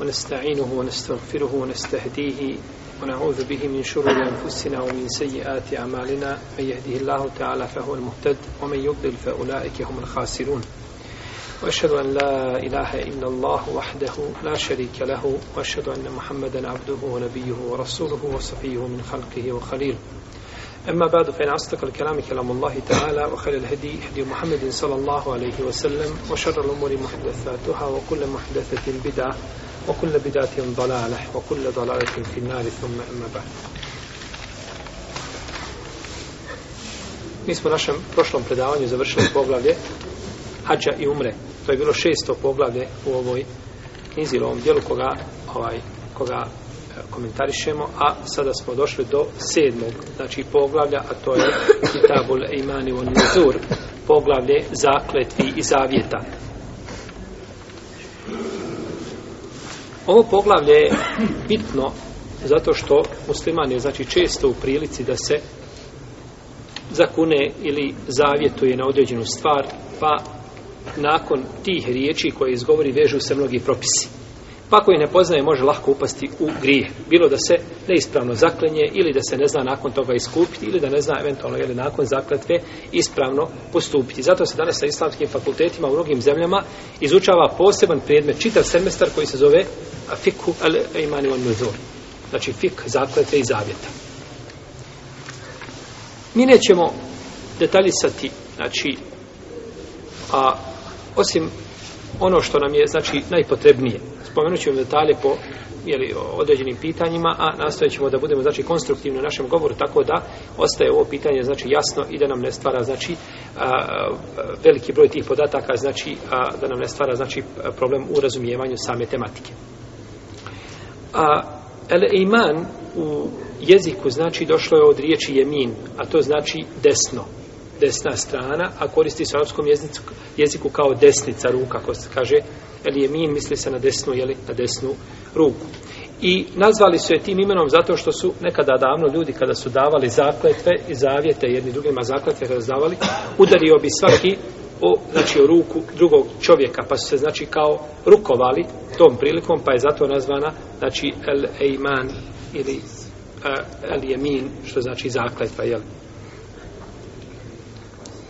ونستعينه ونستغفره ونستهديه ونعوذ به من شرور أنفسنا ومن سيئات أعمالنا من يهده الله تعالى فهو المهتد ومن يضلل فأولئك هم الخاسرون وأشهد أن لا إله إلا الله وحده لا شريك له وأشهد أن محمدا عبده ونبيه ورسوله وصفيه من خلقه وخليله أما بعد فإن أصدق الكلام كلام الله تعالى وخير الهدي هدي محمد صلى الله عليه وسلم وشر الأمور محدثاتها وكل محدثة بدعة وكل بدعة ضلالة وكل ضلالة في النار ثم أما بعد Mi smo našem prošlom predavanju završili poglavlje Hadža i umre. To je bilo šesto poglavlje u ovoj knjizi, u ovom dijelu koga, ovaj, koga e, komentarišemo, a sada smo došli do sedmog, znači poglavlja, a to je Kitabul Imani on Nizur, poglavlje zakletvi i zavjeta. Ovo poglavlje je bitno zato što musliman je znači često u prilici da se zakune ili zavjetuje na određenu stvar, pa nakon tih riječi koje izgovori vežu se mnogi propisi. Pa ako ih ne poznaje, može lahko upasti u grije. Bilo da se neispravno zaklenje ili da se ne zna nakon toga iskupiti ili da ne zna eventualno ili nakon zakletve ispravno postupiti. Zato se danas sa islamskim fakultetima u mnogim zemljama izučava poseban predmet, čitav semestar koji se zove Fikhu al-Imani wa Nuzur. Znači fik zakletve i zavjeta. Mi nećemo detaljisati, znači, a, osim ono što nam je, znači, najpotrebnije – spomenut ćemo detalje po jeli, određenim pitanjima, a nastavit ćemo da budemo znači, konstruktivni u našem govoru, tako da ostaje ovo pitanje znači jasno i da nam ne stvara znači, a, veliki broj tih podataka, znači, a, da nam ne stvara znači, problem u razumijevanju same tematike. A, el iman u jeziku znači došlo je od riječi jemin, a to znači desno desna strana, a koristi se u arapskom jeziku kao desnica ruka, ko se kaže El jemin misli se na desnu, jeli, na desnu ruku. I nazvali su je tim imenom zato što su nekada davno ljudi kada su davali zakletve i zavijete jedni drugima zakletve kada su davali, udario bi svaki o, znači, o ruku drugog čovjeka, pa su se znači kao rukovali tom prilikom, pa je zato nazvana znači El Eiman ili uh, eh, El Jemin, što znači zakletva, jel?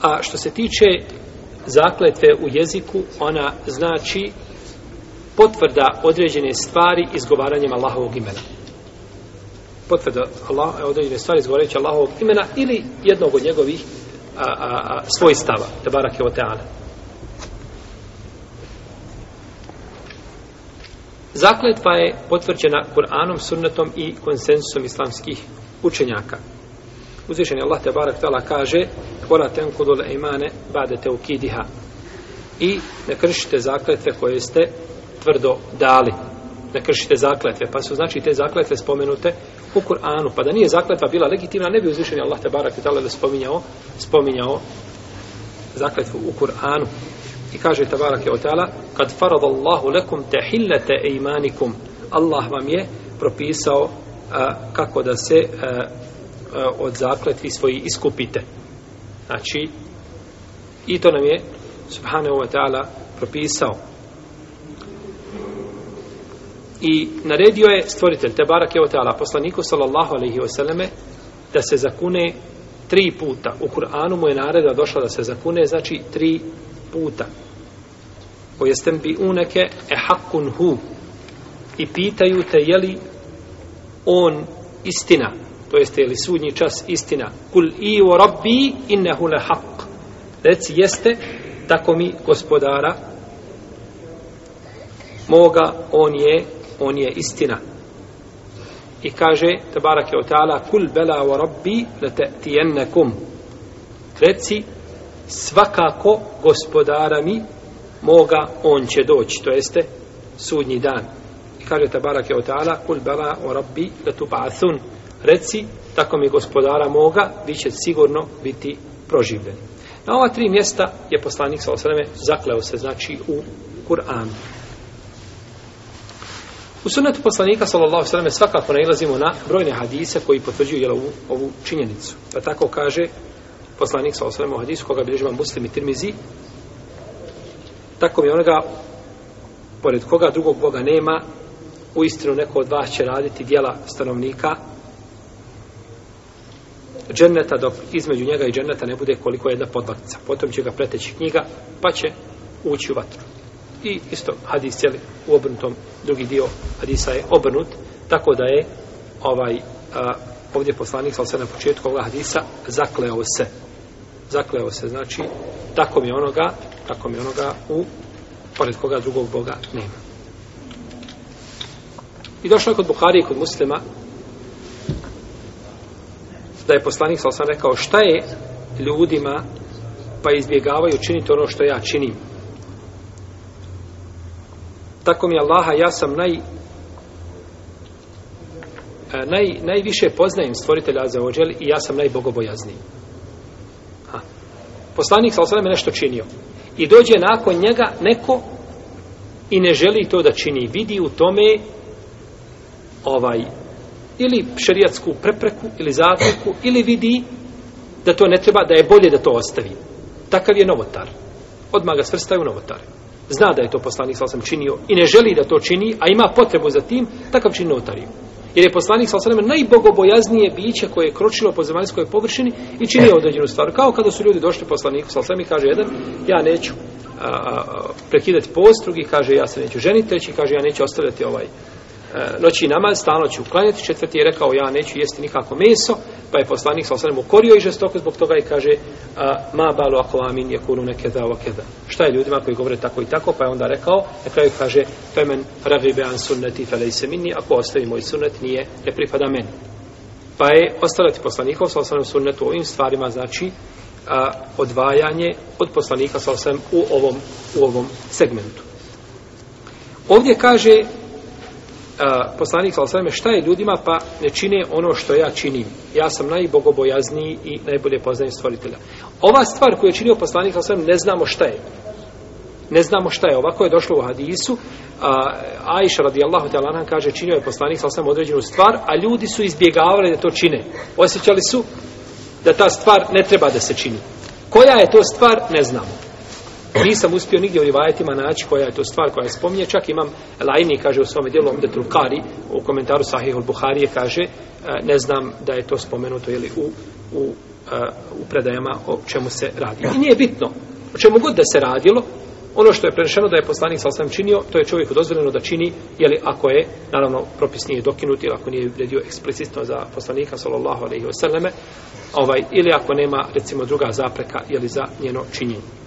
A što se tiče zakletve u jeziku, ona znači potvrda određene stvari izgovaranjem Allahovog imena. Potvrda Allah, određene stvari izgovarajući Allahovog imena ili jednog od njegovih a, a, a, svoj stava, da barak je oteana. Zakletva je potvrđena Kur'anom, sunnetom i konsensusom islamskih učenjaka. Uzvišen je Allah te barak tala kaže wala tenkudu l'imane ba'de teukidiha i ne kršite zakletve koje ste tvrdo dali ne kršite zakletve pa su znači te zakletve spomenute u Kur'anu pa da nije zakletva bila legitimna ne bi uzvišen Allah te barak i tala da spominjao spominjao zakletvu u Kur'anu i kaže te barak i tala kad farad Allahu lekum tehillete imanikum Allah vam je propisao a, kako da se a, a, od zakletvi svoji iskupite Znači, i to nam je Subhanahu wa ta'ala propisao. I naredio je stvoritelj Tebarak je wa ta'ala poslaniku sallallahu alaihi wa sallame da se zakune tri puta. U Kur'anu mu je naredba došla da se zakune, znači tri puta. O jestem bi uneke e hakun hu i pitaju te jeli on istina to jeste ili sudnji čas istina kul i o rabbi innehu le haq reci jeste tako mi gospodara moga on je on je istina i kaže tabarak je otala kul bela o rabbi le te tijennekum reci svakako gospodara mi moga on će doći to jeste sudnji dan kaže tabarak je otala kul bela o rabbi le tu ba'athun reci, tako mi gospodara moga, vi će sigurno biti proživljeni. Na ova tri mjesta je poslanik sa osreme zakleo se, znači u Kur'anu. U sunnetu poslanika, sallallahu sallam, svakako nailazimo na brojne hadise koji potvrđuju jel, ovu, ovu činjenicu. Pa tako kaže poslanik, sallallahu sallam, u hadisu koga bilježi vam muslim i tirmizi, tako mi onoga, pored koga drugog Boga nema, u istinu neko od vas će raditi dijela stanovnika dženneta, dok između njega i dženneta ne bude koliko jedna podlaknica. Potom će ga preteći knjiga, pa će ući u vatru. I isto hadis cijeli u obrnutom, drugi dio hadisa je obrnut, tako da je ovaj, a, ovdje poslanik sa na početku ovoga hadisa zakleo se. Zakleo se, znači, tako mi onoga, tako mi onoga u pored koga drugog Boga nema. I došlo je kod Buhari i kod muslima da je poslanik sam rekao šta je ljudima pa izbjegavaju činiti ono što ja činim tako mi Allaha ja sam naj e, naj, najviše poznajem stvoritelja za ođel i ja sam najbogobojazniji. Ha. Poslanik sa osvrame nešto činio. I dođe nakon njega neko i ne želi to da čini. Vidi u tome ovaj ili šerijatsku prepreku ili zapreku ili vidi da to ne treba, da je bolje da to ostavi. Takav je novotar. Odmah ga svrstaju novotare. Zna da je to poslanik sa osam činio i ne želi da to čini, a ima potrebu za tim, takav čini novotariju. Jer je poslanik sa osam najbogobojaznije biće koje je kročilo po zemaljskoj površini i činio određenu stvar. Kao kada su ljudi došli poslaniku sa osam i kaže jedan, ja neću a, a, prekidati post, drugi kaže ja se neću ženiti, treći kaže ja neću ostavljati ovaj E, noći namaz, stano ću uklanjati. Četvrti je rekao, ja neću jesti nikako meso, pa je poslanik sa osanem ukorio i žestoko zbog toga i kaže, e, ma balu ako amin je kunu nekeda o keda. Šta je ljudima koji govore tako i tako, pa je onda rekao, na kraju kaže, femen ragribe an sunneti felej se minni, ako ostavi moj sunnet, nije, ne pripada meni. Pa je ostaviti poslanikom sa osanem sunnetu ovim stvarima, znači, a, e, odvajanje od poslanika sa osanem u ovom, u ovom segmentu. Ovdje kaže a, poslanik sa osvrame šta je ljudima pa ne čine ono što ja činim. Ja sam najbogobojazniji i najbolje poznajem stvoritelja. Ova stvar koju je činio poslanik sa osvrame ne znamo šta je. Ne znamo šta je. Ovako je došlo u hadisu. A, Aisha radijallahu ta'ala nam kaže činio je poslanik sa osvrame određenu stvar, a ljudi su izbjegavali da to čine. Osjećali su da ta stvar ne treba da se čini. Koja je to stvar, ne znamo. Nisam uspio nigdje u rivajetima naći koja je to stvar koja je spominje. Čak imam Lajni, kaže u svome dijelu Omde Trukari, u komentaru Sahih al-Buharije, kaže, e, ne znam da je to spomenuto ili u, u, e, u predajama o čemu se radi. I nije bitno. O čemu god da se radilo, ono što je prenešeno da je poslanik sa činio, to je čovjeku dozvoljeno da čini, jeli ako je, naravno, propis nije dokinut, ili ako nije vredio eksplicitno za poslanika, sallallahu alaihi wa ovaj, ili ako nema, recimo, druga zapreka, jeli za njeno činjenje.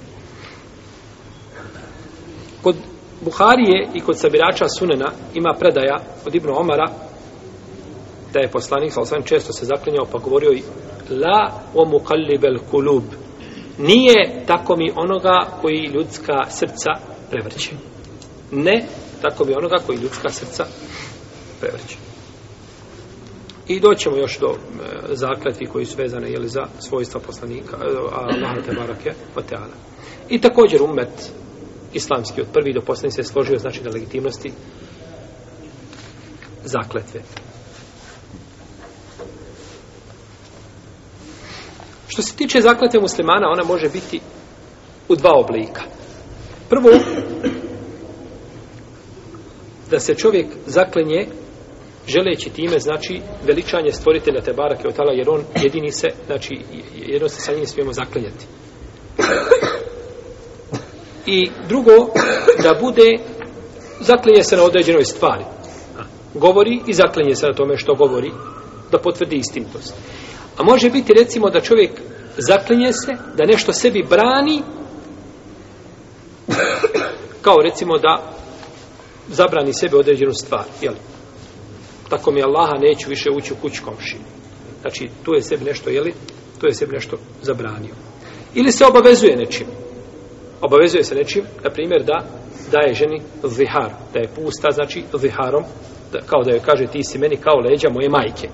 Kod Buharije i kod sabirača Sunena ima predaja od Ibnu Omara da je poslanik, sa osvijem, često se zaklinjao pa govorio i la omukallibel kulub nije tako mi onoga koji ljudska srca prevrće. Ne tako mi onoga koji ljudska srca prevrće. I doćemo još do e, zakletvi koji su vezane jeli, za svojstva poslanika e, Allaha te barake o teala. I također umet islamski od prvi do posljednji se je složio znači na legitimnosti zakletve. Što se tiče zakletve muslimana, ona može biti u dva oblika. Prvo, da se čovjek zaklenje želeći time, znači, veličanje stvoritelja Tebara Keotala, jer on jedini se, znači, jedno se sa njim smijemo zaklenjati. I drugo, da bude, zaklinje se na određenoj stvari. Govori i zaklinje se na tome što govori, da potvrdi istintost. A može biti, recimo, da čovjek zaklinje se, da nešto sebi brani, kao, recimo, da zabrani sebe određenu stvar. Jel? Tako mi Allaha neću više ući u kuć komšinu. Znači, tu je sebi nešto, jeli, tu je sebi nešto zabranio. Ili se obavezuje nečim obavezuje se nečim, na primjer, da daje ženi zihar, da je pusta, znači, ziharom, da, kao da joj kaže, ti si meni kao leđa moje majke,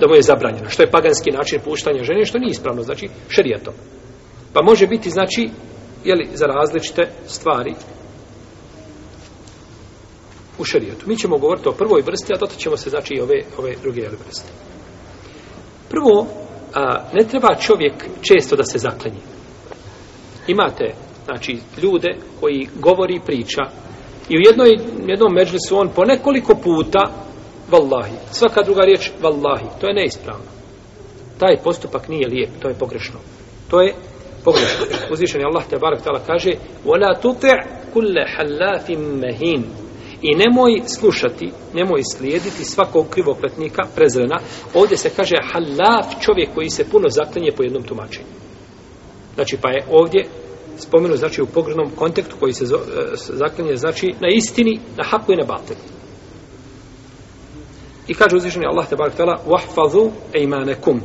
da mu je zabranjeno. Što je paganski način puštanja žene, što nije ispravno, znači, šerijatom. Pa može biti, znači, jeli, za različite stvari u šerijatu. Mi ćemo govoriti o prvoj vrsti, a toto ćemo se, znači, i ove, ove druge jeli, vrste. Prvo, a, ne treba čovjek često da se zaklenje imate znači ljude koji govori priča i u jednoj jednom međlisu on po nekoliko puta vallahi svaka druga riječ vallahi to je neispravno taj postupak nije lijep to je pogrešno to je pogrešno uzvišeni Allah te barek tala kaže wala tuti kulli halafin mahin i nemoj slušati, nemoj slijediti svakog krivokletnika prezrena. Ovdje se kaže halaf čovjek koji se puno zaklinje po jednom tumačenju. Znači pa je ovdje spomenu znači u pogrednom kontekstu koji e, se zaklinje znači na istini, na haku i na batelu. I kaže uzvišeni Allah te barak tala وَحْفَذُوا اَيْمَانَكُمْ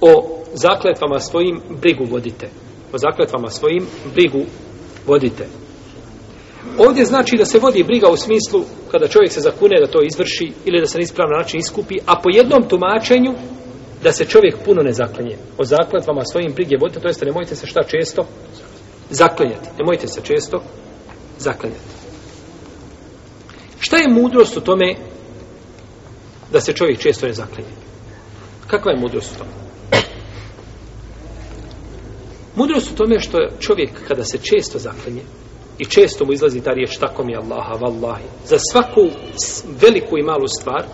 O zakletvama svojim brigu vodite. O zakletvama svojim brigu vodite. Ovdje znači da se vodi briga u smislu kada čovjek se zakune da to izvrši ili da se na ispravni način iskupi, a po jednom tumačenju da se čovjek puno ne zaklinje o zakletvama svojim prige vodite, to jeste nemojte se šta često zaklinjati. Nemojte se često zaklinjati. Šta je mudrost u tome da se čovjek često ne zaklinje? Kakva je mudrost u tome? Mudrost u tome što čovjek kada se često zaklinje i često mu izlazi ta riječ tako mi Allaha, vallahi, za svaku veliku i malu stvar,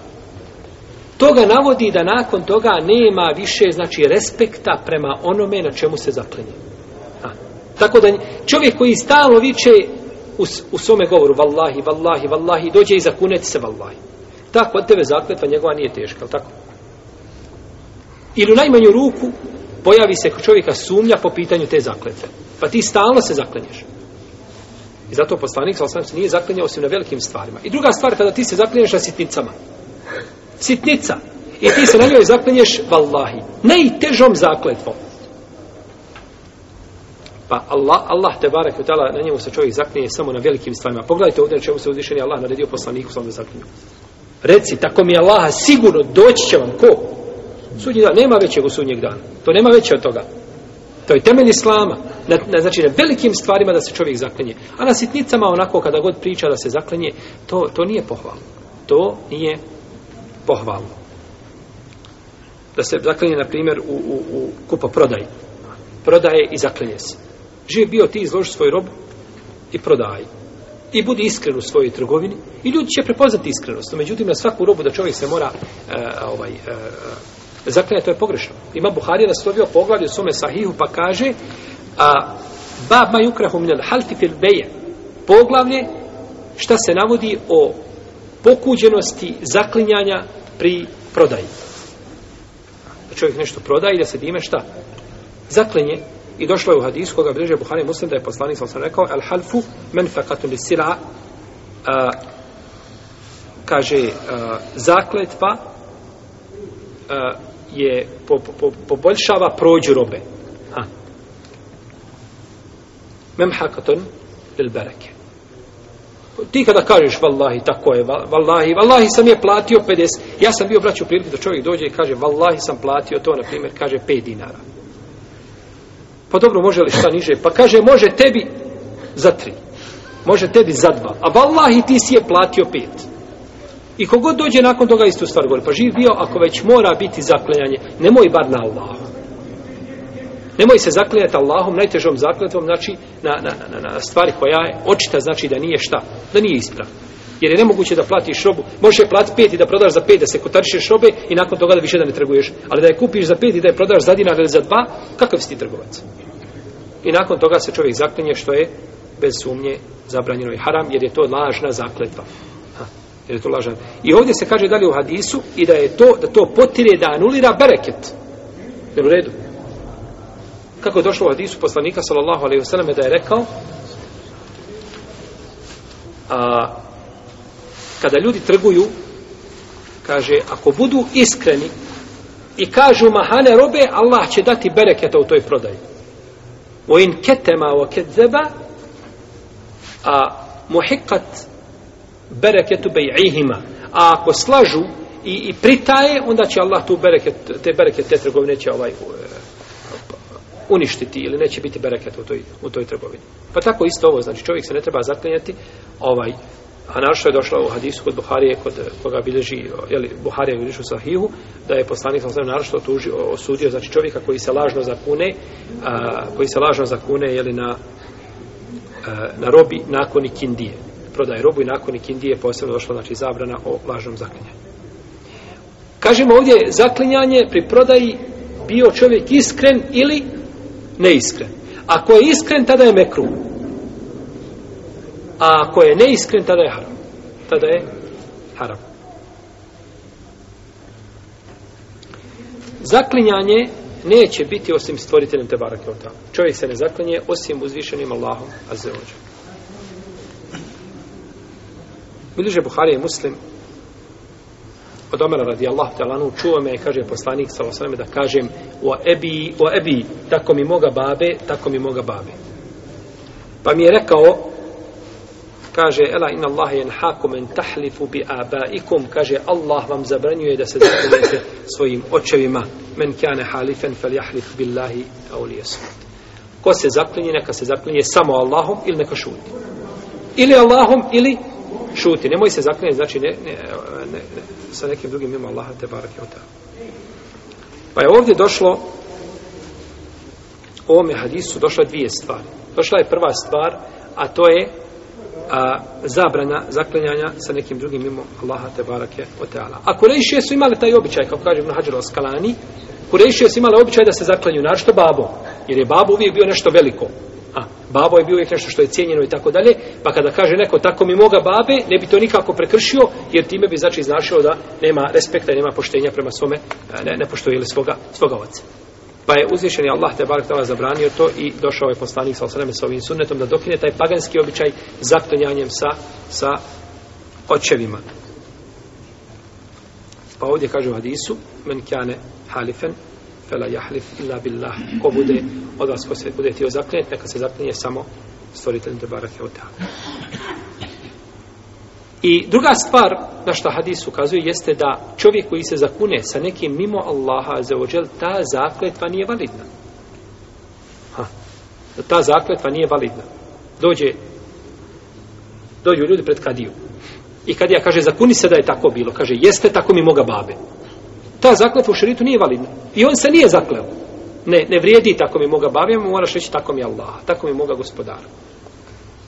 toga navodi da nakon toga nema više znači respekta prema onome na čemu se zaklinje. A. Tako da čovjek koji stalno viče u, u svome govoru vallahi, vallahi, vallahi, dođe i zakuneti se vallahi. Tako, od tebe zakletva njegova nije teška, ali tako? Ili u najmanju ruku pojavi se čovjeka sumnja po pitanju te zakletve. Pa ti stalno se zaklinješ. I zato poslanik sa osam se nije zaklinjao osim na velikim stvarima. I druga stvar, kada ti se zaklinješ na sitnicama sitnica. I ti se na njoj zaklinješ, vallahi, najtežom zakletvom. Pa Allah, Allah te barek utala, na njemu se čovjek zaklinje samo na velikim stvarima. Pogledajte ovdje na čemu se uzvišeni Allah naredio poslaniku sa ovom zaklinju. Reci, tako mi Allaha sigurno doći će vam ko? Sudnji dan, nema većeg u sudnjeg dana. To nema veće od toga. To je temelj islama. Na, na, znači, na velikim stvarima da se čovjek zaklinje. A na sitnicama onako kada god priča da se zaklinje, to, to nije pohvalno. To nije pohvalno pohvalno. Da se zaklenje, na primjer, u, u, u kupo prodaj. Prodaje i zaklenje se. Živ bio ti izloži svoj rob i prodaj. I budi iskren u svojoj trgovini i ljudi će prepoznati iskrenost. Međutim, na svaku robu da čovjek se mora e, ovaj, e, e zaklenje, to je pogrešno. Ima Buhari je naslovio poglavlje u svome sahihu pa kaže a, bab majukrahu minel halti fil beje poglavlje šta se navodi o pokuđenosti zaklinjanja pri prodaji. Da čovjek nešto proda i da se dime šta? Zaklinje. I došlo je u hadis koga bliže Buhari Muslim da je poslanik sam rekao El halfu men fakatun li sila kaže a, zakletva a, je po, po, poboljšava prođu robe. Ha. Memhakatun lil bereke ti kada kažeš vallahi tako je, vallahi, vallahi sam je platio 50, ja sam bio braću u priliku da čovjek dođe i kaže vallahi sam platio to, na primjer, kaže 5 dinara. Pa dobro, može li šta niže? Pa kaže, može tebi za 3, može tebi za 2, a vallahi ti si je platio 5. I kogod dođe nakon toga istu stvar govori, pa živ bio, ako već mora biti zaklenjanje, nemoj bar na Allahu. Nemoj se zakljeti Allahom najtežom zakljetvom, znači, na, na, na, na stvari koja je očita, znači da nije šta, da nije ispravna. Jer je nemoguće da platiš robu. Možeš je plati pet i da prodaš za pet, da se kotaršiš robe i nakon toga da više da ne trguješ. Ali da je kupiš za pet i da je prodaš za dinar ili za dva, kakav si ti trgovac? I nakon toga se čovjek zaklinje što je bez sumnje zabranjeno i haram, jer je to lažna zakletva. Ha, jer je to lažna. I ovdje se kaže dalje u hadisu i da je to, da to potire da anulira bereket. Jer u redu kako je došlo u hadisu poslanika sallallahu alaihi wasallam da je rekao a, kada ljudi trguju kaže ako budu iskreni i kažu mahane robe Allah će dati bereketa u toj prodaji o in ketema o ketzeba a muhikat bereketu bej'ihima a ako slažu i, i pritaje onda će Allah tu bereket, te bereket te trgovine će ovaj uh, uništiti ili neće biti bereket u toj, u toj trgovini. Pa tako isto ovo, znači čovjek se ne treba zaklinjati, ovaj, a našto je došlo u hadisu kod Buharije, kod eh, koga bilježi, je li, Buharije u Sahihu, da je poslanik sam sam našto tuži, osudio, znači čovjeka koji se lažno zakune, a, koji se lažno zakune, je li, na, a, eh, na robi nakon ikindije. Prodaje robu i nakon ikindije je posebno došla, znači, zabrana o lažnom zaklinjanju. Kažemo ovdje, zaklinjanje pri prodaji bio čovjek iskren ili neiskren. Ako je iskren, tada je mekru. A ako je neiskren, tada je haram. Tada je haram. Zaklinjanje neće biti osim stvoriteljem te barake od tamo. Čovjek se ne zaklinje osim uzvišenim Allahom, a zeođe. Biliže Buhari je muslim, od Omera radi Allah talanu, čuo me, kaže poslanik sa da kažem o ebi, o ebi, tako mi moga babe, tako mi moga babe. Pa mi je rekao, kaže, ela in Allah jen hakum en tahlifu bi abaikum, kaže, Allah vam zabranjuje da se zabranjujete svojim očevima, men kjane halifen fel jahlif billahi auli esmut. Ko se zaklinje, neka se zaklinje samo Allahom ili neka šuti. Ili Allahom ili šuti. Nemoj se zaklinje, znači ne, ne, ne, ne sa nekim drugim mimo Allaha te barake ota. Pa je ovdje došlo u ovome hadisu došla dvije stvari. Došla je prva stvar, a to je a, zabrana zaklanjanja sa nekim drugim mimo Allaha te barake ota. A kurejšije su imali taj običaj, kao kaže Ibn Hajar Oskalani, kurejšije su imali običaj da se zaklanju, našto babo, jer je babo uvijek bio nešto veliko, Babo je bio uvijek nešto što je cijenjeno i tako dalje, pa kada kaže neko tako mi moga babe, ne bi to nikako prekršio, jer time bi znači značilo da nema respekta i nema poštenja prema svome, ne, ne poštoje ili svoga, svoga oca. Pa je uzvišen je Allah te barak tala zabranio to i došao je poslanik sa osaneme s ovim sunnetom da dokine taj paganski običaj zaktonjanjem sa, sa očevima. Pa ovdje kaže u hadisu, men kjane halifen, fela jahlif illa billah. Ko bude od vas ko se bude htio zaklinjati, neka se zaklinje samo stvoriteljem te barake od I druga stvar na što hadis ukazuje jeste da čovjek koji se zakune sa nekim mimo Allaha za ođel, ta zakletva nije validna. Ha. Ta zakletva nije validna. Dođe dođu ljudi pred kadiju. I kad ja kaže, zakuni se da je tako bilo. Kaže, jeste tako mi moga babe ta zakletva u šeritu nije validna. I on se nije zakleo. Ne, ne vrijedi tako mi moga babi, moraš reći tako mi Allah, tako mi moga gospodar.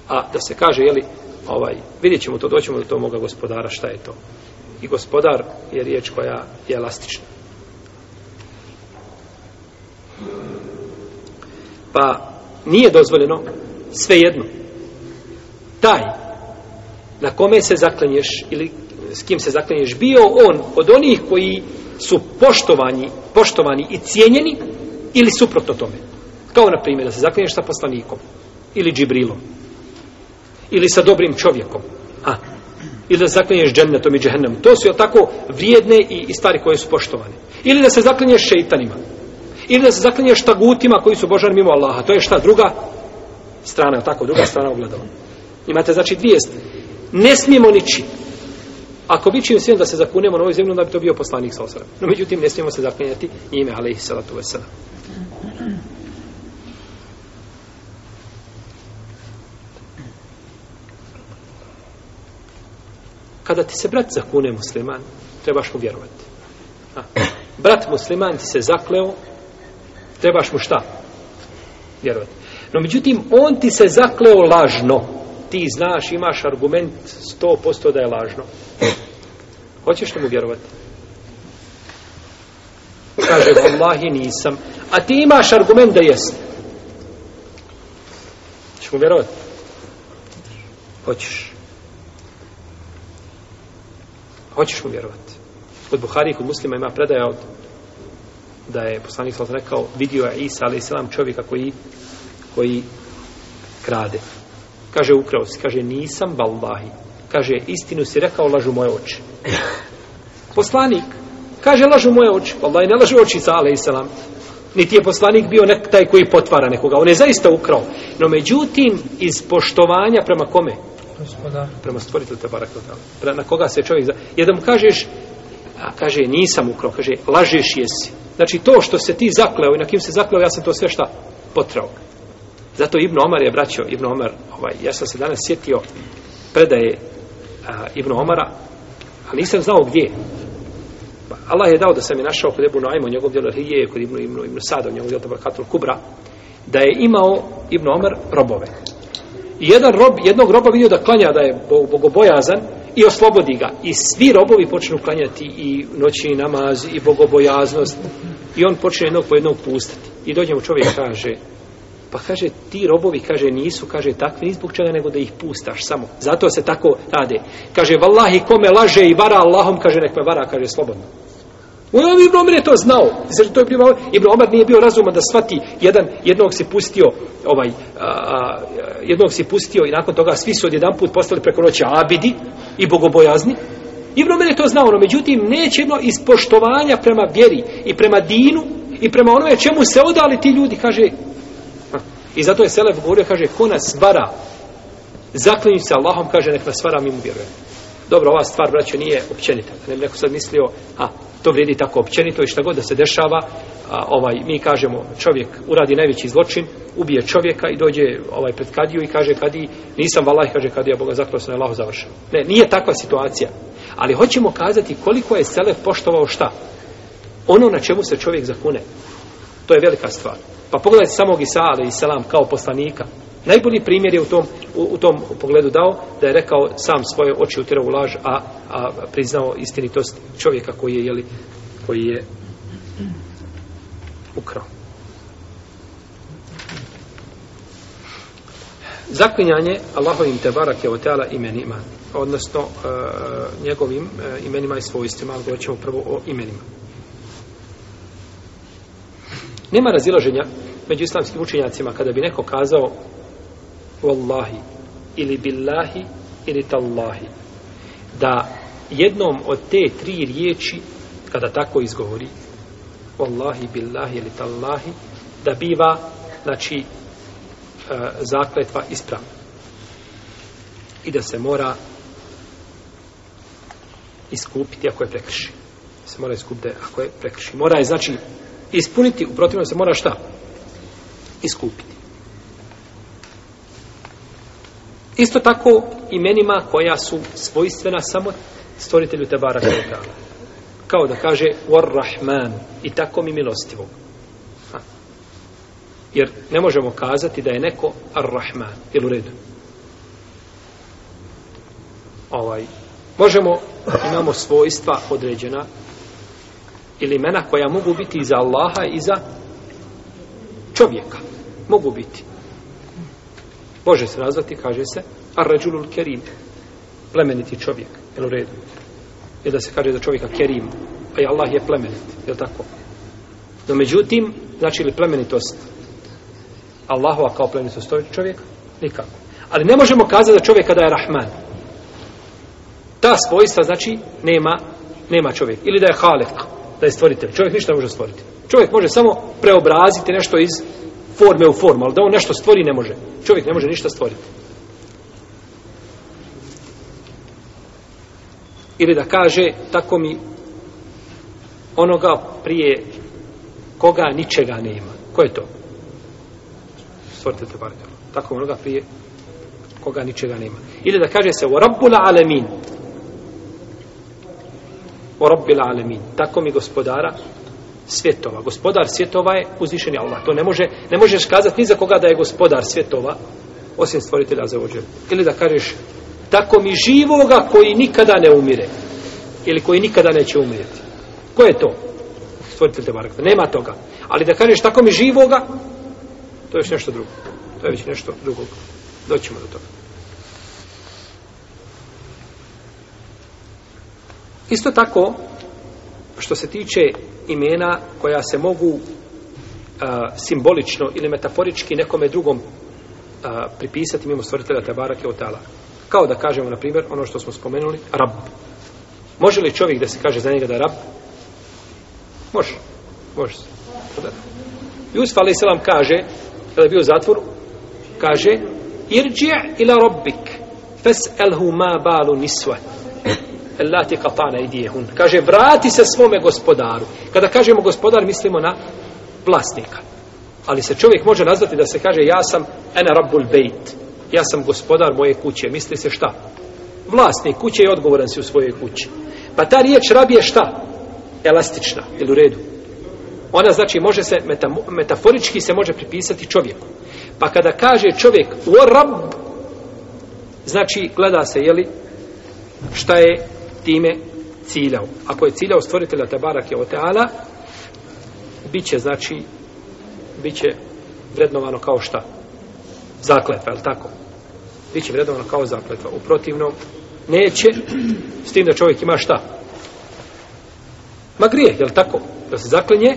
A da se kaže, jeli, ovaj, vidjet ćemo to, doćemo do tog moga gospodara, šta je to. I gospodar je riječ koja je elastična. Pa nije dozvoljeno svejedno. Taj na kome se zaklenješ ili s kim se zaklenješ, bio on od onih koji su poštovani, poštovani i cijenjeni ili suprotno tome. Kao na primjer da se zaklinješ sa poslanikom ili džibrilom ili sa dobrim čovjekom. A, ili da se zaklinješ džennetom i džehennem. To su tako vrijedne i, i stvari koje su poštovane. Ili da se zaklinješ šeitanima. Ili da se zaklinješ tagutima koji su božani mimo Allaha. To je šta druga strana, tako, druga strana ogledala. Imate znači dvije Ne smijemo ničiti Ako bi čim da se zakunemo na ovoj zemlji, onda bi to bio poslanik sa osadom. No, međutim, ne smijemo se zakunjati njime, ali ih salatu vesela. Kada ti se brat zakune musliman, trebaš mu vjerovati. A, brat musliman ti se zakleo, trebaš mu šta? Vjerovati. No, međutim, on ti se zakleo lažno ti znaš, imaš argument 100% da je lažno. Hoćeš li mu vjerovati? Kaže, vallahi nisam. A ti imaš argument da jest. Hoćeš mu vjerovati? Hoćeš. Hoćeš mu vjerovati. Kod Buhari i kod muslima ima predaja od da je poslanik sallallahu rekao vidio je Isa alejhi čovjeka koji koji krade. Kaže, ukrao si. Kaže, nisam balbahi. Kaže, istinu si rekao, lažu moje oči. Poslanik. Kaže, lažu moje oči. Valdaj, ne lažu oči, sale i selam. Niti je poslanik bio nek taj koji potvara nekoga. On je zaista ukrao. No, međutim, iz poštovanja prema kome? Gospoda. Prema stvoritelj te barak. Na koga se čovjek... Za... Jedan mu kažeš, a kaže, nisam ukrao. Kaže, lažeš jesi. Znači, to što se ti zakleo i na kim se zakleo, ja sam to sve šta potrao. Zato Ibn Omar je braćao, Ibn Omar, ovaj, ja sam se danas sjetio predaje a, Ibn Omara, ali nisam znao gdje. Pa Allah je dao da sam je našao kod Ibn Ajmo, njegov djel Arhije, kod Ibn, Ibn, Ibn Sada, njegov djel Tabarkatul Kubra, da je imao Ibn Omar robove. I jedan rob, jednog roba vidio da klanja da je bogobojazan i oslobodi ga. I svi robovi počnu klanjati i noćni namaz i bogobojaznost. I on počne jednog po jednog pustati. I dođe mu čovjek kaže, Pa kaže, ti robovi, kaže, nisu, kaže, takvi, nizbog čega, nego da ih pustaš samo. Zato se tako rade. Kaže, vallahi, kome laže i vara Allahom, kaže, nek me vara, kaže, slobodno. Ono Ibn Omer je to znao. Znači, to je bilo, Ibn Omer nije bio razuman da svati jedan, jednog si pustio, ovaj, a, a, jednog si pustio i nakon toga svi su od jedan put postali preko noća abidi i bogobojazni. Ibn Omer je to znao, no međutim, neće jedno ispoštovanja prema vjeri i prema dinu i prema onome čemu se odali ti ljudi, kaže, I zato je Selef govorio, kaže, ko nas vara, zaklinju se Allahom, kaže, nek nas vara, mi mu vjerujemo. Dobro, ova stvar, braće, nije općenita. Ne bi neko sad mislio, a, to vrijedi tako općenito i šta god da se dešava, a, ovaj, mi kažemo, čovjek uradi najveći zločin, ubije čovjeka i dođe ovaj pred kadiju i kaže kadi nisam valaj, kaže kadija Boga zaklao sam Allah završeno. Ne, nije takva situacija. Ali hoćemo kazati koliko je Selef poštovao šta? Ono na čemu se čovjek zakune. To je velika stvar. Pa pogledajte samog Isa, ali i selam, kao poslanika. Najbolji primjer je u tom, u, u tom pogledu dao da je rekao sam svoje oči utirao u laž, a, a priznao istinitost čovjeka koji je, jeli, koji je ukrao. Zaklinjanje Allahovim Tebarak je otala imenima, odnosno e, njegovim e, imenima i svojstvima, ali govorit ćemo prvo o imenima. Nema razilaženja među islamskim učenjacima kada bi neko kazao Wallahi ili Billahi ili Tallahi da jednom od te tri riječi kada tako izgovori Wallahi, Billahi ili Tallahi da biva znači e, zakletva ispravna i da se mora iskupiti ako je prekrši se mora iskupiti ako je prekrši mora je znači ispuniti, u protivnom se mora šta? Iskupiti. Isto tako imenima koja su svojstvena samo stvoritelju Tebara Kvetala. Kao da kaže Warrahman i tako mi milostivog. Ha. Jer ne možemo kazati da je neko Arrahman ili u redu. Ovaj. Možemo, imamo svojstva određena ili imena koja mogu biti i za Allaha i za čovjeka. Mogu biti. Može se nazvati, kaže se, Ar-Rajulul Kerim, plemeniti čovjek, jel u redu? Jel da se kaže za čovjeka Kerim, a Allah je plemenit, jel tako? No međutim, znači li plemenitost Allahova kao plemenitost čovjeka? Nikako. Ali ne možemo kazati za čovjeka da je Rahman. Ta svojstva znači nema, nema čovjek. Ili da je Halik da je stvoritelj. Čovjek ništa ne može stvoriti. Čovjek može samo preobraziti nešto iz forme u formu, ali da on nešto stvori ne može. Čovjek ne može ništa stvoriti. Ili da kaže, tako mi onoga prije koga ničega nema. Ko je to? Stvoritelj te barakala. Tako mi onoga prije koga ničega nema. Ili da kaže se, u rabbu la alemin, o robbil alemin, tako mi gospodara svjetova. Gospodar svjetova je uzvišeni Allah. To ne, može, ne možeš kazati ni za koga da je gospodar svjetova, osim stvoritelja za ođer. Ili da kažeš, tako mi živoga koji nikada ne umire. Ili koji nikada neće umirjeti. Ko je to? Stvoritelj te barakva. Nema toga. Ali da kažeš, tako mi živoga, to je još nešto drugo. To je već nešto drugog. Doćemo do toga. Isto tako, što se tiče imena koja se mogu a, uh, simbolično ili metaforički nekome drugom a, uh, pripisati mimo stvoritelja Tebara Keotala. Kao da kažemo, na primjer, ono što smo spomenuli, rab. Može li čovjek da se kaže za njega da je rab? Može. Može se. Jusuf Ali Selam kaže, kada je bio u zatvoru, kaže, irđi ila robbik, fes elhu ma balu niswa. Elati katana idijehun. Kaže, vrati se svome gospodaru. Kada kažemo gospodar, mislimo na vlasnika. Ali se čovjek može nazvati da se kaže, ja sam ena rabbul bejt. Ja sam gospodar moje kuće. Misli se šta? Vlasnik kuće je odgovoran si u svojoj kući. Pa ta riječ rab je šta? Elastična, ili u redu. Ona znači može se, metaforički se može pripisati čovjeku. Pa kada kaže čovjek, o rab, znači gleda se, jeli, šta je time ciljao. Ako je ciljao stvoritelja Tabarake Oteala, bit će, znači, bit će vrednovano kao šta? Zakletva, je li tako? Biće vrednovano kao zakletva. U protivnom, neće, s tim da čovjek ima šta? Ma grije, je li tako? Da se zaklenje,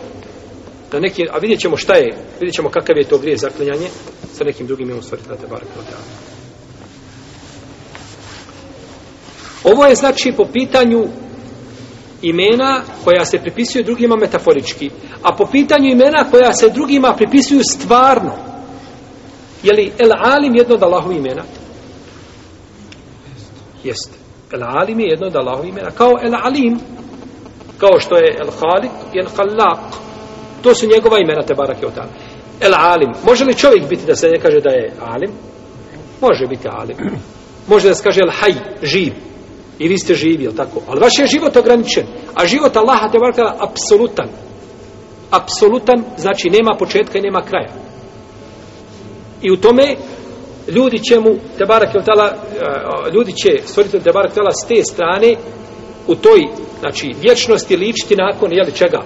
da neki, a vidjet ćemo šta je, vidjet ćemo kakav je to grije zaklenjanje sa nekim drugim imam stvoritelja Tabarake Oteala. Ovo je znači po pitanju imena koja se pripisuju drugima metaforički, a po pitanju imena koja se drugima pripisuju stvarno. Je li El Alim jedno od Allahovih imena? Jeste. El Alim je jedno od Allahovih imena. Kao El Alim, kao što je El Halik i El Halak. To su njegova imena, te barak je od El Alim. Može li čovjek biti da se ne kaže da je Alim? Može biti Alim. Može da se kaže El Haj, živ. I vi ste živi, jel tako? Ali vaš je život ograničen. A život Allaha te varkala apsolutan. Apsolutan znači nema početka i nema kraja. I u tome ljudi će mu, te barak e, ljudi će stvoriti te barak s te strane u toj, znači, vječnosti ličiti nakon, jeli čega?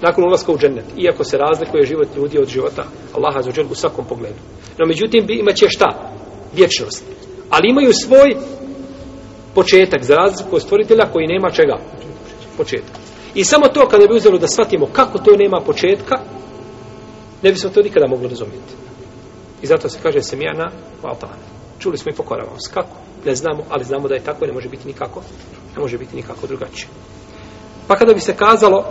Nakon ulaska u džennet. Iako se razlikuje život ljudi od života Allaha za džel u svakom pogledu. No, međutim, imaće šta? Vječnost. Ali imaju svoj početak, za razliku od stvoritelja koji nema čega? Početak. I samo to kada bi uzelo da shvatimo kako to nema početka, ne bi smo to nikada mogli razumjeti. I zato se kaže Semijana Valtana. Čuli smo i pokoravamo se. Kako? Ne znamo, ali znamo da je tako i ne može biti nikako. Ne može biti nikako drugačije. Pa kada bi se kazalo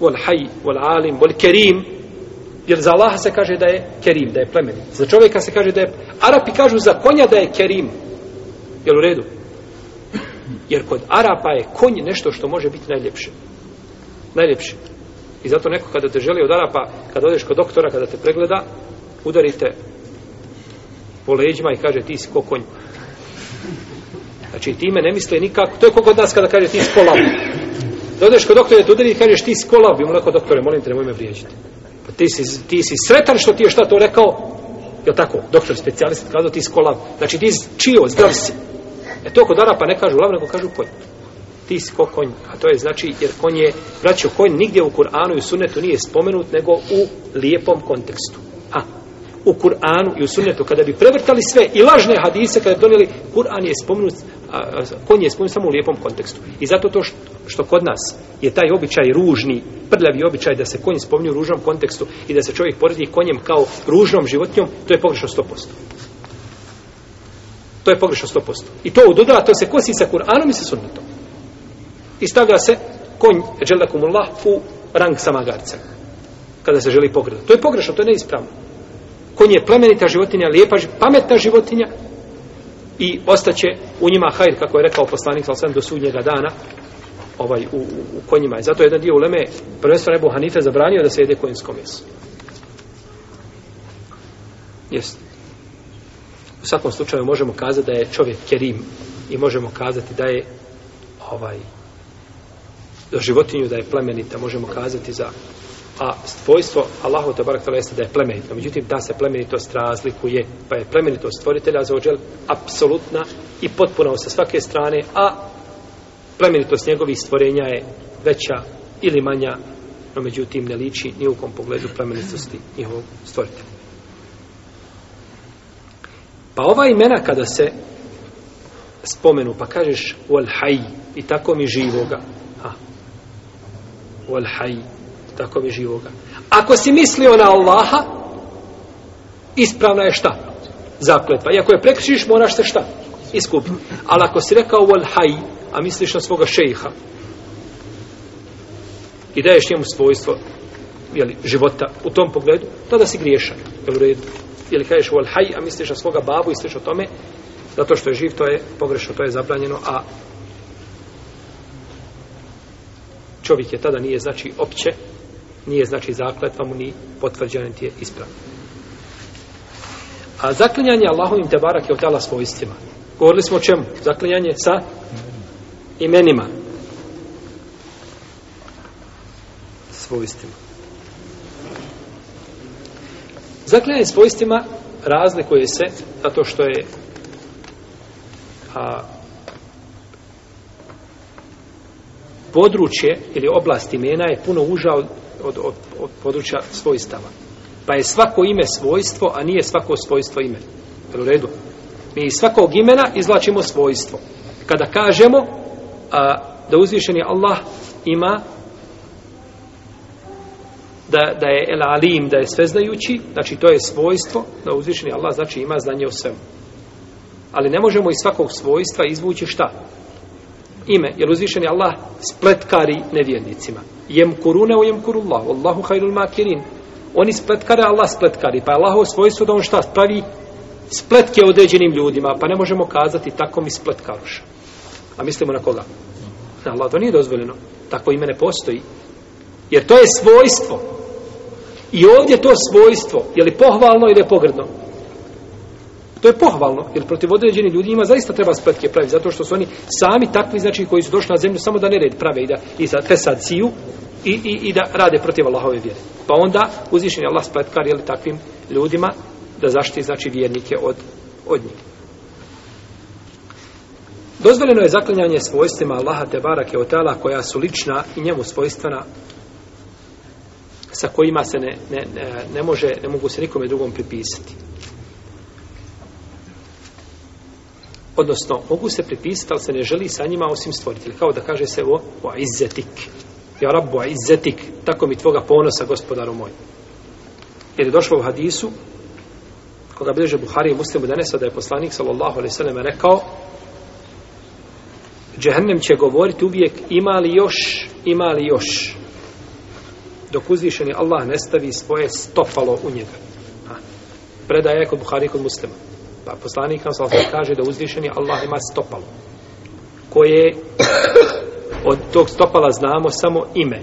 Vol haj, vol alim, vol kerim Jer za Allaha se kaže da je kerim, da je plemenit. Za čovjeka se kaže da je... Arapi kažu za konja da je kerim. Jel u redu? Jer kod Arapa je konj nešto što može biti najljepše. Najljepše. I zato neko kada te želi od Arapa, kada odeš kod doktora, kada te pregleda, udarite po leđima i kaže ti si ko konj. Znači time ne misle nikako, to je kako od nas kada kaže ti si ko lav. Da odeš kod doktora te udari i kažeš ti si ko lav, ima neko doktore, molim te, nemoj me vrijeđiti. Pa ti si, ti si sretan što ti je šta to rekao, je tako, doktor specijalist kazao ti si ko lav. Znači ti si čio, zdrav si. Znači, E to kod Arapa ne kažu lav, nego kažu konj. Ti si ko konj. A to je znači, jer konj je, braćo, konj nigdje u Kur'anu i u sunnetu nije spomenut, nego u lijepom kontekstu. A u Kur'anu i u sunnetu, kada bi prevrtali sve i lažne hadise, kada bi donijeli, Kur'an je spomenut, a, a, konj je spomenut samo u lijepom kontekstu. I zato to što, što kod nas je taj običaj ružni, prljavi običaj da se konj spomnju u ružnom kontekstu i da se čovjek poredi konjem kao ružnom životnjom, to je pogrešno 100%. To je pogrešno 100%. I to u dodala, to se kosi sa Kur'anom i sa sunnetom. I staga se konj, dželakumullah, u rang sa magarcem. Kada se želi pogreda. To je pogrešno, to je neispravno. Konj je plemenita životinja, lijepa, pametna životinja i ostaće u njima hajr, kako je rekao poslanik, sal sam, do sudnjega dana ovaj, u, u, u konjima. I zato je jedan dio uleme, prvenstvo Rebu Hanife, zabranio da se jede konjsko meso. Jeste. U svakom slučaju možemo kazati da je čovjek kerim i možemo kazati da je ovaj za životinju da je plemenita, možemo kazati za a svojstvo Allahu te barek jeste da je plemenito. Međutim ta se plemenitost razlikuje, pa je plemenitost stvoritelja za ođel apsolutna i potpuna sa svake strane, a plemenitost njegovih stvorenja je veća ili manja, no međutim ne liči ni u kom pogledu plemenitosti njihovog stvoritelja. Pa ova imena kada se spomenu, pa kažeš wal haj, i tako mi živoga. Ha. Wal haj, tako mi živoga. Ako si mislio na Allaha, ispravna je šta? Zakletva. I ako je prekričiš, moraš se šta? Iskupiti. Ali ako si rekao wal haj, a misliš na svoga šejha, i daješ njemu svojstvo jeli, života u tom pogledu, tada si griješan. Jel u redu? ili kažeš wal haj, a misliš na svoga babu i o tome, zato što je živ, to je pogrešno, to je zabranjeno, a čovjek je tada nije znači opće, nije znači zakletva pa mu ni potvrđena ti je ispravna. A zaklinjanje Allahovim te barak je otala svojstvima. Govorili smo o čemu? Zaklinjanje sa imenima. Svojstvima. Zaklinjanje svojstvima razlikuje se zato što je a, područje ili oblast imena je puno uža od, od, od, od područja svojstava. Pa je svako ime svojstvo, a nije svako svojstvo ime. Jel u redu? Mi iz svakog imena izlačimo svojstvo. Kada kažemo a, da uzvišeni Allah ima da, da je el alim, da je sveznajući, znači to je svojstvo, da uzvišeni Allah znači ima znanje o svemu. Ali ne možemo iz svakog svojstva izvući šta? Ime, jer uzvišeni Allah spletkari nevjernicima. Jem kurune u jem kurullah, Allahu hajlul makirin. Oni spletkare, Allah spletkari, pa je Allahovo svojstvo da on šta spravi? Spletke određenim ljudima, pa ne možemo kazati tako mi spletkaruša. A mislimo na koga? Na Allah, to nije dozvoljeno. Tako ime ne postoji. Jer to je svojstvo. I ovdje to svojstvo, je li pohvalno ili je pogrdno? To je pohvalno, jer protiv određenih ljudi ima zaista treba spletke praviti, zato što su oni sami takvi, znači, koji su došli na zemlju samo da nered prave i da i za tesaciju i, i, i da rade protiv Allahove vjere. Pa onda uzvišen je Allah spletkar, je li takvim ljudima da zaštiti, znači, vjernike od, od njih. Dozvoljeno je zaklanjanje svojstvima Allaha Tebara Keotala koja su lična i njemu svojstvena sa kojima se ne, ne, ne može, ne mogu se nikome drugom pripisati. Odnosno, mogu se pripisati, ali se ne želi sa njima osim stvoriti. Kao da kaže se o, o izetik. Ja rabu, izetik, tako mi tvoga ponosa, gospodaru moj. Jer je došlo u hadisu, koga bliže Buhari i muslimu danesa, da je poslanik, sallallahu alaihi sallam, rekao, Džehennem će govoriti uvijek ima li još, ima li još dok uzvišeni Allah ne stavi svoje stopalo u njega. Ha. Predaje kod Buhari kod muslima. Pa poslanik nam sallam kaže da uzvišeni Allah ima stopalo. Koje od tog stopala znamo samo ime.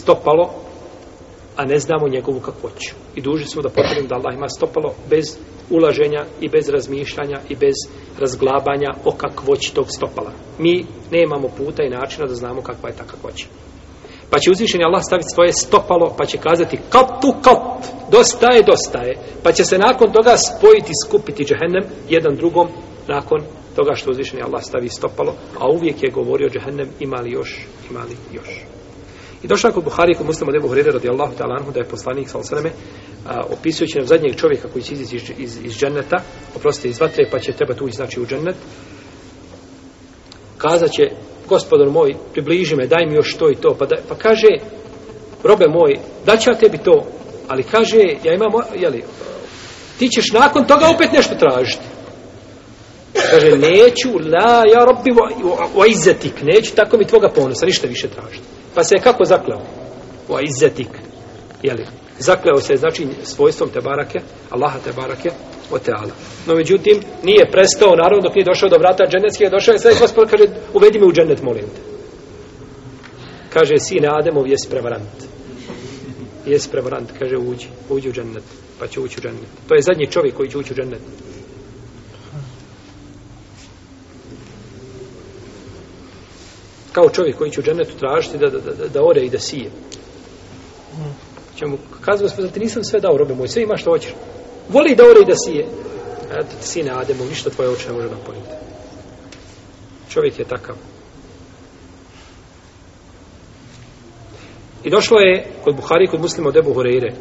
Stopalo, a ne znamo njegovu kakvoću. I duži smo da potrebim da Allah ima stopalo bez ulaženja i bez razmišljanja i bez razglabanja o kakvoći tog stopala. Mi nemamo puta i načina da znamo kakva je ta kakvoća. Pa će uzvišen Allah staviti svoje stopalo, pa će kazati kapu kap, dosta je, dosta je. Pa će se nakon toga spojiti, skupiti džehennem jedan drugom nakon toga što uzvišen Allah stavi stopalo. A uvijek je govorio džehennem ima li još, ima li još. I došla kod Buhari, kod muslima Debu Hrede, radi Allahu ta'ala anhu, da je poslanik, sal sveme, opisujući nam zadnjeg čovjeka koji će iz, iz, iz, iz dženneta, oprostite, iz vatre, pa će treba tu iznači u džennet, kazat će gospodar moj, približi me, daj mi još to i to. Pa, da, pa kaže, robe moj, da ću ja tebi to. Ali kaže, ja imam, jeli, ti ćeš nakon toga opet nešto tražiti. Kaže, neću, la, ja robi o izetik, neću, tako mi tvoga ponosa, ništa više tražiti. Pa se je kako zakleo? O izetik, jeli, zakleo se, znači, svojstvom te barake, Allaha te barake, o teala. No, međutim, nije prestao, naravno, dok nije došao do vrata dženetskih, došao je sada i gospod kaže, uvedi me u dženet, molim te. Kaže, sine Ademov, jesi prevarant. Jesi prevarant, kaže, uđi, uđi u dženet, pa će ući u dženet. To je zadnji čovjek koji će ući u dženet. Kao čovjek koji će u dženetu tražiti da, da, da, da ore i da sije. Čemu, kazao smo, ti nisam sve dao, robe moj, sve imaš što hoćeš voli da ore da si je da e, ti sine Ademo, ništa tvoje oče ne može nam poniti. Čovjek je takav. I došlo je kod Buhari, kod muslima od Ebu Horeire,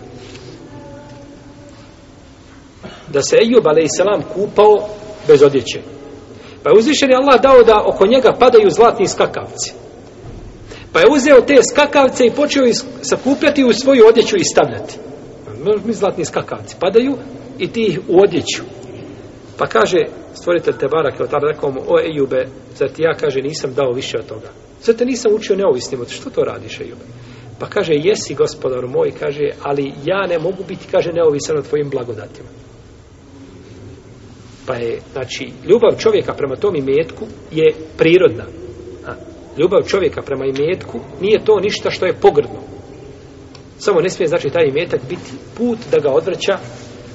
da se Ejub a.s. kupao bez odjeće. Pa je uzvišen je Allah dao da oko njega padaju zlatni skakavci. Pa je uzeo te skakavce i počeo sakupljati u svoju odjeću i stavljati. Mi zlatni skakavci padaju, i ti ih u odjeću. Pa kaže stvoritelj Tebara, kao tada rekao mu, o Ejube, zar ti ja, kaže, nisam dao više od toga. Zar te nisam učio neovisnim od što to radiš, Ejube? Pa kaže, jesi gospodar moj, kaže, ali ja ne mogu biti, kaže, neovisan od tvojim blagodatima. Pa je, znači, ljubav čovjeka prema tom imetku je prirodna. A, ljubav čovjeka prema imetku nije to ništa što je pogrdno. Samo ne smije, znači, taj imetak biti put da ga odvraća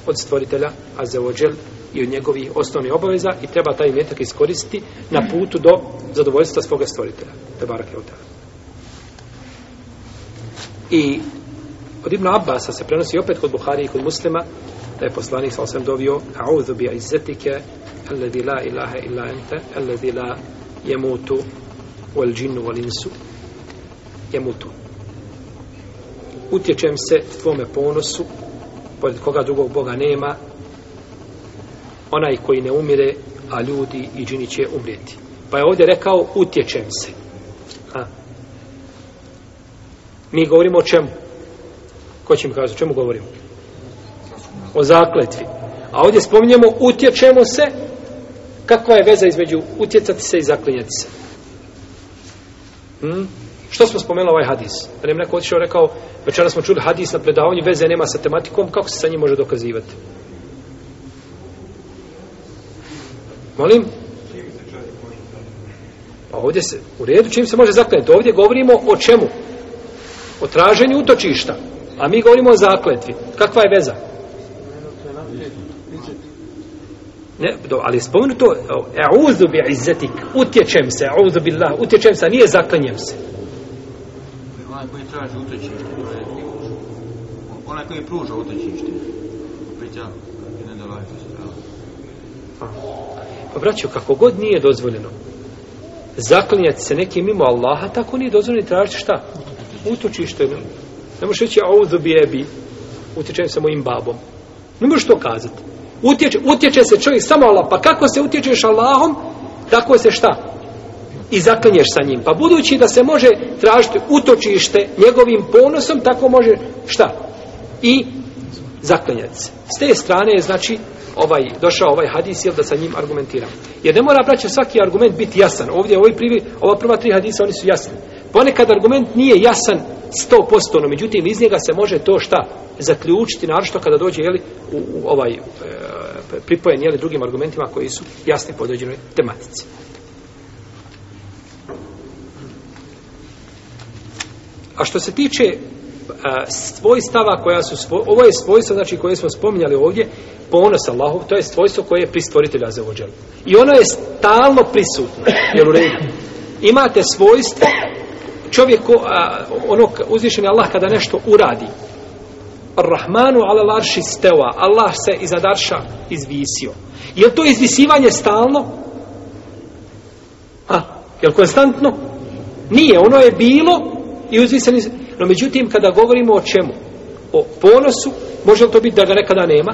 od stvoritelja Azeođel i od njegovih osnovnih obaveza i treba taj imetak iskoristiti na putu do zadovoljstva svoga stvoritelja. Te barak je od tada. I od Ibn Abasa se prenosi opet kod Buhari i kod muslima da je poslanik sa osam dovio A'udhu bi izzetike alladhi la ilaha illa ente alladhi la jemutu wal džinnu wal insu jemutu utječem se tvome ponosu pored koga drugog Boga nema, onaj koji ne umire, a ljudi i džini će umrijeti. Pa je ovdje rekao, utječem se. A? Mi govorimo o čemu? Ko će mi kazati, o čemu govorimo? O zakletvi. A ovdje spominjemo, utječemo se, kakva je veza između utjecati se i zaklinjati se? Hmm? Što smo spomenuli ovaj hadis? Prem neko otišao rekao, večera smo čuli hadis na predavanju, veze nema sa tematikom, kako se sa njim može dokazivati? Molim? Pa ovdje se, u redu čim se može zakljeti, ovdje govorimo o čemu? O traženju utočišta. A mi govorimo o zakletvi. Kakva je veza? Ne, do, ali je spomenuto e uzu bi izzetik, utječem se, uzu bi utječem se, nije zaklenjem se onaj koji traži utočište, to je onaj koji pruža utočište, priča i ne dolazi se strava. Pa braću, kako god nije dozvoljeno zaklinjati se nekim mimo Allaha, tako nije dozvoljeno tražiti šta? Utočište. Ne, ne možeš reći, a ovo bi utječem sa mojim babom. Ne možeš to kazati. Utječe, utječe se čovjek samo Allah, pa kako se utječeš Allahom, tako se šta? i zaklinješ sa njim. Pa budući da se može tražiti utočište njegovim ponosom, tako može šta? I zaklinjati se. S te strane je znači ovaj, došao ovaj hadis jel, da sa njim argumentiram. Jer ne mora braće svaki argument biti jasan. Ovdje ovaj privi, ova prva tri hadisa, oni su jasni. Ponekad argument nije jasan 100%, no međutim iz njega se može to šta zaključiti, naravno kada dođe jeli, u, u ovaj e, pripojen jeli, drugim argumentima koji su jasni po određenoj tematici. A što se tiče e, svojstava koja su svoj, ovo je svojstvo znači koje smo spominjali ovdje ponos Allahov to je svojstvo koje je pri stvoritelja za ođel i ono je stalno prisutno jel u redu imate svojstvo čovjek ko, a, ono uzvišen Allah kada nešto uradi Rahmanu ala larši steva Allah se iza darša izvisio je to izvisivanje stalno a je konstantno Nije, ono je bilo i uzvisani no međutim kada govorimo o čemu o ponosu, može li to biti da ga nekada nema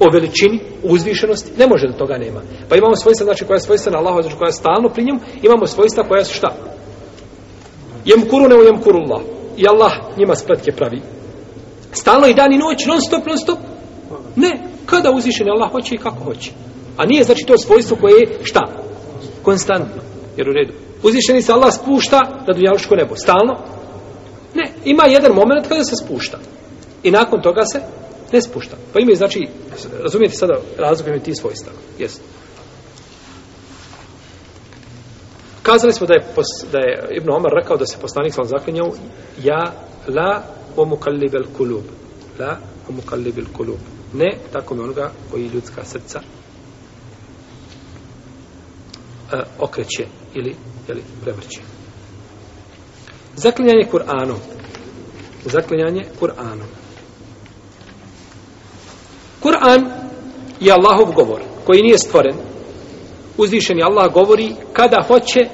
o veličini uzvišenosti, ne može da toga nema pa imamo svojstva, znači koja je svojstva na Allahu znači koja je stalno pri njemu, imamo svojstva koja su šta jem kurune u jem kurullah i Allah njima spletke pravi stalno i dan i noć, non stop, non stop ne, kada uzvišen Allah hoće i kako hoće a nije znači to svojstvo koje je šta konstantno, jer u redu uzvišeni se Allah spušta na dunjaluško nebo. Stalno? Ne. Ima jedan moment kada se spušta. I nakon toga se ne spušta. Pa ime znači, razumijete sada razlog ime tih svojstava. Jesu. Kazali smo da je, da je Ibn Omar rekao da se poslanik sam zaklinjao Ja la omukallibel kulub. La omukallibel kulub. Ne, tako mi onoga koji ljudska srca E, okreće ili ili prevrće. Zaklinjanje Kur'anom. Zaklinjanje Kur'anom. Kur'an je Allahov govor koji nije stvoren. Uzvišeni Allah govori kada hoće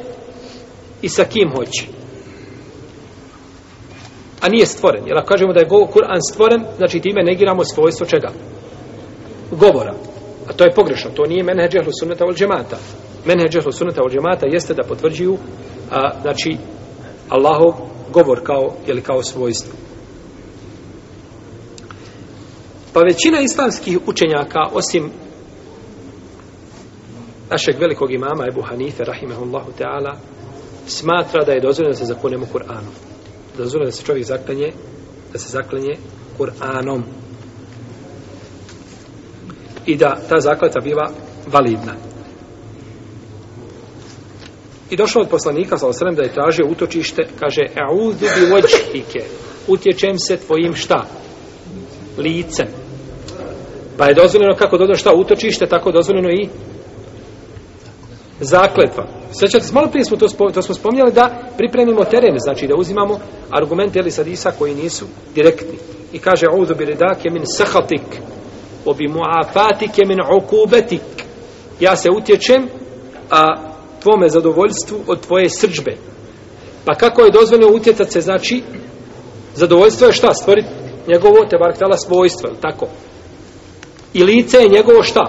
i sa kim hoće. A nije stvoren. Jer ako kažemo da je Kur'an stvoren, znači time negiramo svojstvo čega? Govora. A to je pogrešno. To nije menheđe hlusunata ili džemata menheđ ehlu sunata od džemata jeste da potvrđuju a, znači Allahov govor kao, ili kao svojstvo. Pa većina islamskih učenjaka, osim našeg velikog imama Ebu Hanife, rahimehullahu ta'ala, smatra da je dozvoljeno da se zakonemo Kur'anom. Dozvoljeno da se čovjek zaklenje, da se zaklenje Kur'anom. I da ta zakleta biva validna. I došao od poslanika, sa osrem, da je tražio utočište, kaže, e'udhu bi vođhike, utječem se tvojim šta? Licem. Pa je dozvoljeno kako dodao šta utočište, tako dozvoljeno i zakletva. Sećate se, malo prije smo to, to smo spomnjali da pripremimo teren, znači da uzimamo argumente ili sadisa koji nisu direktni. I kaže, audhu bi redake min sahatik, obi muafatike min okubetik. Ja se utječem, a tvome zadovoljstvu od tvoje srđbe. Pa kako je dozvoljeno utjecat se, znači, zadovoljstvo je šta? Stvoriti njegovo, te bar htjela svojstvo, tako? I lice je njegovo šta?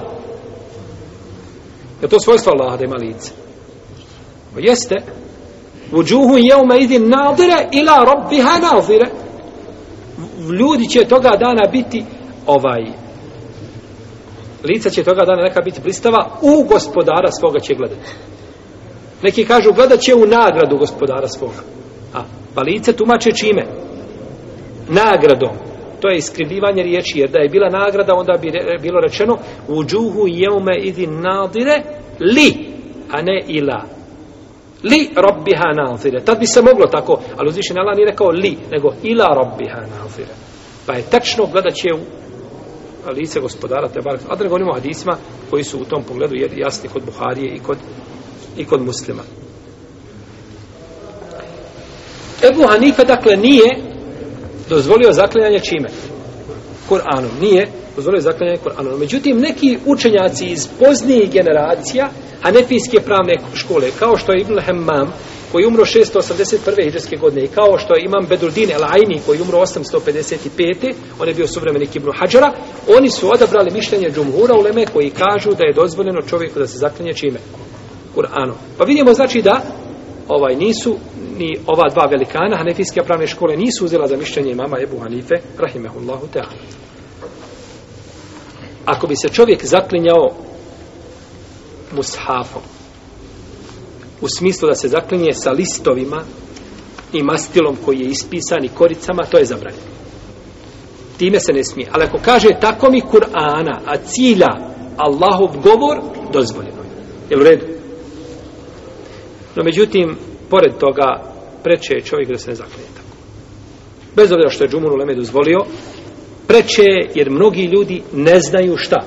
Je to svojstvo Allaha da ima lice? Bo pa jeste. U džuhu je ume idi nadire ila robbiha nadire. Ljudi će toga dana biti ovaj lica će toga dana neka biti pristava u gospodara svoga će gledati. Neki kažu, gledat će u nagradu gospodara svoga. A balice pa tumače čime? Nagradom. To je iskrivljivanje riječi, jer da je bila nagrada, onda bi re, bilo rečeno u džuhu jeume idi nadire li, a ne ila. Li robbiha nadire. Tad bi se moglo tako, ali uzvišen Allah nije rekao li, nego ila robbiha nadire. Pa je tačno gledat će u lice gospodara te barak. A da ne govorimo o hadisima koji su u tom pogledu jasni kod Buharije i kod i kod muslima. Ebu Hanife, dakle, nije dozvolio zaklinjanje čime? Kur'anom. Nije dozvolio zaklinjanje Kur'anom. Međutim, neki učenjaci iz poznijih generacija Hanefijske pravne škole, kao što je Ibn Hammam, koji umro 681. hiđarske godine i kao što je imam Bedruddin El Aini koji umro 855. on je bio suvremenik Ibn Hađara oni su odabrali mišljenje džumhura u Leme koji kažu da je dozvoljeno čovjeku da se zaklinje čime? Kur'anom. Pa vidimo znači da ovaj nisu ni ova dva velikana Hanefijske pravne škole nisu uzela za mišljenje mama Ebu Hanife rahimehullahu ta'ala. Ako bi se čovjek zaklinjao mushafom u smislu da se zaklinje sa listovima i mastilom koji je ispisan i koricama, to je zabranjeno. Time se ne smije. Ali ako kaže tako mi Kur'ana, a cilja Allahov govor, dozvoljeno je. Jel u redu? No, međutim, pored toga, preče je čovjek da se ne zaklije tako. Bez obzira što je Džumun Uleme dozvolio, preče je jer mnogi ljudi ne znaju šta,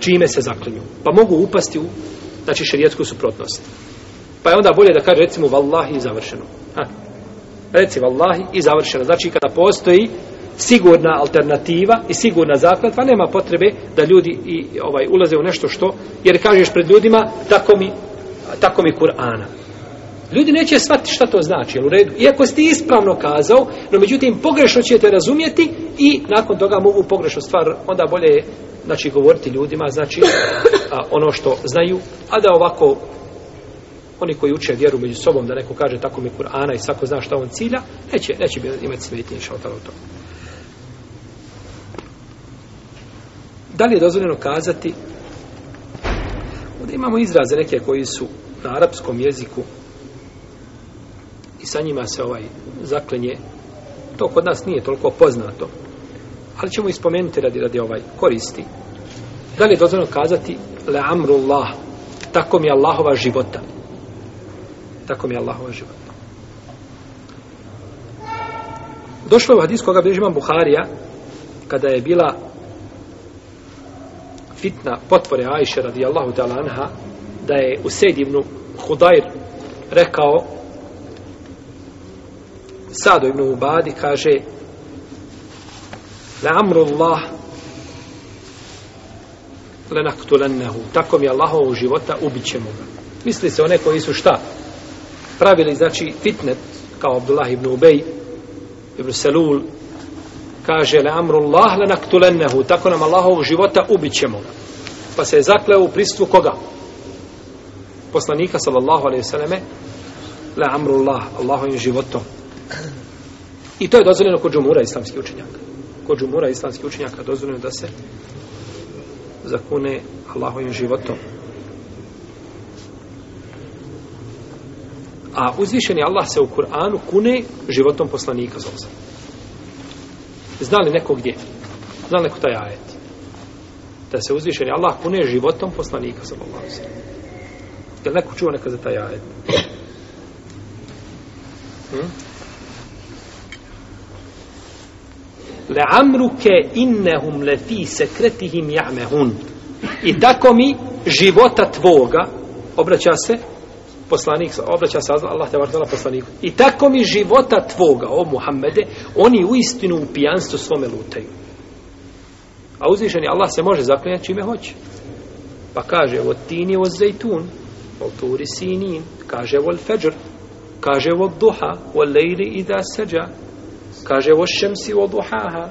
čime se zaklinju. Pa mogu upasti u, znači, šerijetsku suprotnost. Pa je onda bolje da kaže, recimo, vallahi i završeno. Ha? Reci, vallahi i završeno. Znači, kada postoji sigurna alternativa i sigurna zakletva, nema potrebe da ljudi i ovaj ulaze u nešto što, jer kažeš pred ljudima, tako mi, tako mi Kur'ana. Ljudi neće shvatiti šta to znači, jel u redu? Iako ste ispravno kazao, no međutim pogrešno ćete razumijeti i nakon toga mogu pogrešno stvar, onda bolje je znači, govoriti ljudima, znači a, ono što znaju, a da ovako oni koji uče vjeru među sobom da neko kaže tako mi Kur'ana i svako zna šta on cilja, neće, neće imati smetnje što tamo to. Da li je dozvoljeno kazati Ovdje imamo izraze neke koji su na arapskom jeziku i sa njima se ovaj zaklenje to kod nas nije toliko poznato ali ćemo ispomenuti radi radi ovaj koristi da li je dozvoljno kazati le amrullah tako mi je Allahova života tako mi je Allahova života došlo je u hadis koga bilježi imam Buharija kada je bila fitna potvore Ajše radi Allahu ta'ala anha da je u sedivnu Hudajr rekao Sado ibn Ubadi kaže La amru Allah lenaktulennehu. Tako mi je Allahovog života, ubit ćemo ga. Misli se one koji su šta? Pravili, znači, fitnet, kao Abdullah ibn Ubej, ibn Selul, kaže, le amru Allah lenaktulennehu, tako nam Allahovog života, ubit ćemo ga. Pa se je zakleo u pristvu koga? Poslanika, sallallahu alaihi vseleme, le amru Allah, Allahovim životom. I to je dozvoljeno kod džumura islamski učenjak. Kod džumura islamski učenjaka dozvoljeno da se zakune Allahovim životom. A uzvišeni Allah se u Kur'anu kune životom poslanika Zosa. Zna li neko gdje? Zna li neko taj ajet? Da se uzvišeni Allah kune životom poslanika Zosa. Je li neko čuo neka za taj ajet? Hmm? le'amruke innehum lefi sekretihim ja'mehun i tako mi života tvoga obraća se poslanik obraća se Allah te vartala poslaniku i tako mi života tvoga o Muhammede oni u istinu u pijanstvu svome lutaju a uzvišeni Allah se može zaklinjati čime hoće pa kaže o tini o zejtun o turi sinin kaže o fejr kaže o duha o lejli i da seđa kaže وَالشَّمْسِ وَضُحَاهَا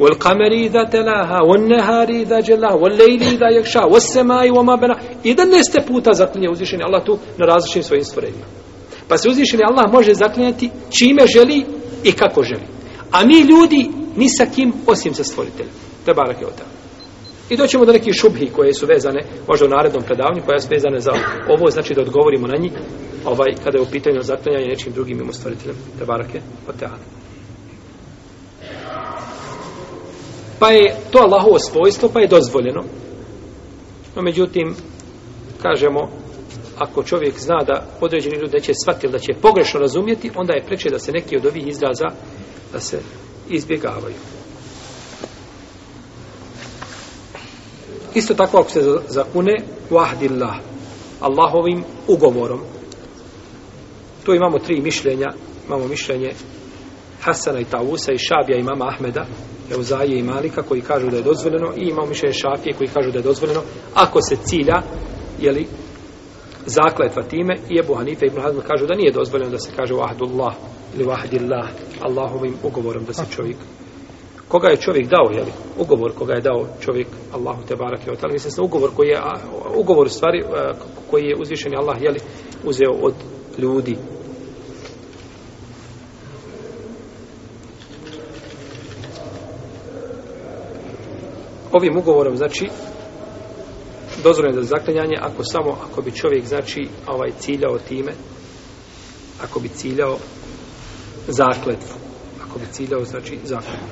وَالْقَمَرِ إِذَا تَلَاهَا وَالنَّهَارِ إِذَا جَلَاهَا وَاللَّيْلِ إِذَا يَكْشَاهَا وَالسَّمَاءِ وَمَا بَنَاهَا 11 puta zaklinje uzvišeni Allah tu na različitim svojim stvorenjima. Pa se uzvišeni Allah može zaklinjati čime želi i kako želi. A mi ljudi ni sa kim osim sa stvoriteljem. Te barak je otak. I doćemo do nekih šubhi koje su vezane, možda u narednom predavanju, koja su vezane za ovo, znači da odgovorimo na njih, ovaj, kada je u pitanju zaklanjanja nečim drugim imostvoriteljem, te barake, o teatru. pa je to Allahovo svojstvo, pa je dozvoljeno. No, međutim, kažemo, ako čovjek zna da određeni ljudi neće shvatiti da će pogrešno razumjeti, onda je preče da se neki od ovih izraza da se izbjegavaju. Isto tako ako se zakune wahdillah, Allahovim ugovorom. Tu imamo tri mišljenja. Imamo mišljenje Hasana i Tausa i Šabija i mama Ahmeda. Euzaje i Malika koji kažu da je dozvoljeno i imao mišljenje Šafije koji kažu da je dozvoljeno ako se cilja jeli, zakletva time i Ebu Hanife i Ibn Hazm kažu da nije dozvoljeno da se kaže Wahdullah ili Wahdillah Allahovim ugovorom da se čovjek koga je čovjek dao, jeli, ugovor koga je dao čovjek Allahu te barake o tali, mislim, ugovor koji je, a, ugovor stvari a, koji je uzvišeni Allah, jeli, uzeo od ljudi, ovim ugovorom znači dozvoljeno za zaklanjanje ako samo ako bi čovjek znači ovaj ciljao time ako bi ciljao zakletvu ako bi ciljao znači zakletvu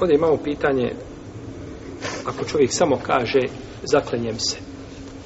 Ovdje imamo pitanje ako čovjek samo kaže zaklenjem se